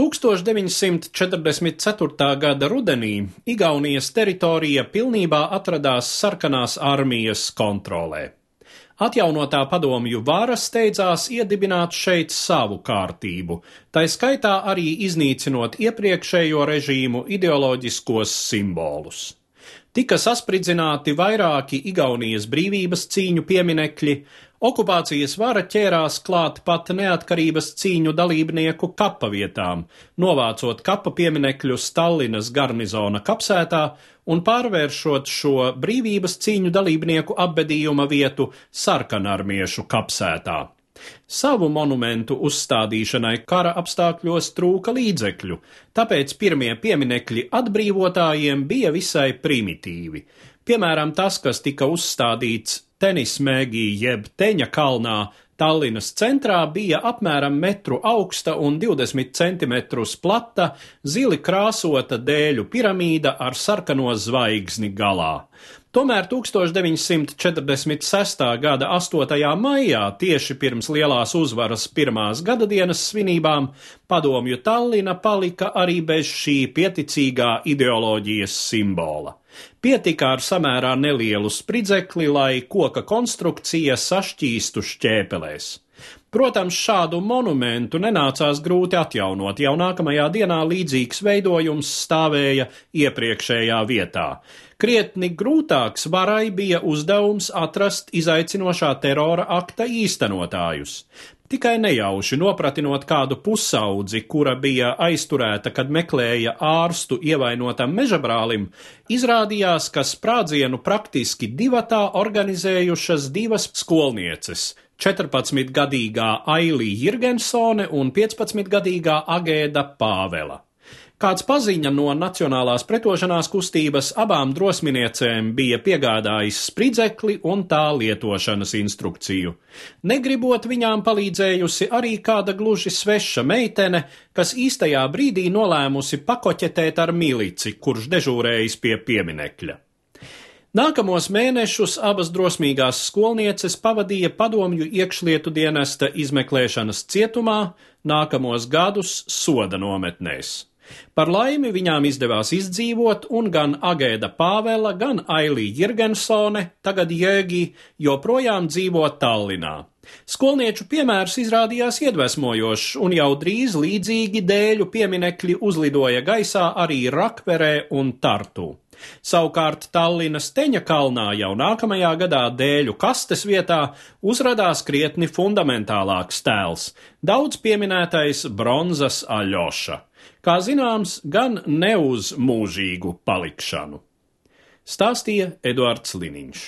1944. gada rudenī Igaunijas teritorija pilnībā atradās sarkanās armijas kontrolē. Atjaunotā padomju vara steidzās iedibināt šeit savu kārtību, tai skaitā arī iznīcinot iepriekšējo režīmu ideoloģiskos simbolus. Tika saspridzināti vairāki Igaunijas brīvības cīņu pieminekļi, Okupācijas vara ķērās klāt pat neatkarības cīņu dalībnieku kapa vietām, novācot kapa pieminekļus Tallinas garnizona kapsētā un pārvēršot šo brīvības cīņu dalībnieku apbedījuma vietu sarkanarmiešu kapsētā. Savu monumentu uzstādīšanai kara apstākļos trūka līdzekļu, tāpēc pirmie pieminekļi atbrīvotājiem bija visai primitīvi. Piemēram, tas, kas tika uzstādīts tenismēgī jeb Teņa kalnā Tallinas centrā bija apmēram metru augsta un 20 centimetrus plata, zili krāsota dēļu piramīda ar sarkano zvaigzni galā. Tomēr 1946. gada 8. maijā, tieši pirms lielās uzvaras pirmās gadadienas svinībām, padomju Tallina palika arī bez šī pieticīgā ideoloģijas simbola. Pietika ar samērā nelielu spridzekli, lai koka konstrukcija sašķīstu šķēpelēs. Protams, šādu monumentu nenācās grūti atjaunot, jau nākamajā dienā līdzīgs veidojums stāvēja iepriekšējā vietā. Krietni grūtāks varai bija uzdevums atrast izaicinošā terora akta īstenotājus. Tikai nejauši nopratinot kādu pusaudzi, kura bija aizturēta, kad meklēja ārstu ievainotam mežabrālim, izrādījās, ka sprādzienu praktiski divatā organizējušas divas skolnieces 14-gadīgā Ailī Jirgensone un 15-gadīgā Agēda Pāvela. Kāds paziņa no Nacionālās pretošanās kustības abām drosminiecēm bija piegādājis spridzekli un tā lietošanas instrukciju. Negribot viņām palīdzējusi arī kāda gluži sveša meitene, kas īstajā brīdī nolēmusi pakoķetēt ar milici, kurš dežūrējis pie pieminekļa. Nākamos mēnešus abas drosmīgās skolnieces pavadīja padomju iekšlietu dienesta izmeklēšanas cietumā, nākamos gadus soda nometnēs. Par laimi viņām izdevās izdzīvot, un gan Agēda Pāvela, gan Ailī Jirgensone, tagad Jēgi, joprojām dzīvo Tallinā. Skolnieču piemērs izrādījās iedvesmojošs, un jau drīz līdzīgi dēļu pieminekļi uzlidoja gaisā arī Rakverē un Tartu. Savukārt Tallinas Teņa kalnā jau nākamajā gadā dēļu kastes vietā uzradās krietni fundamentālāks tēls - daudz pieminētais bronzas aļoša. Kā zināms, gan ne uz mūžīgu palikšanu. Stāstīja Eduards Liniņš.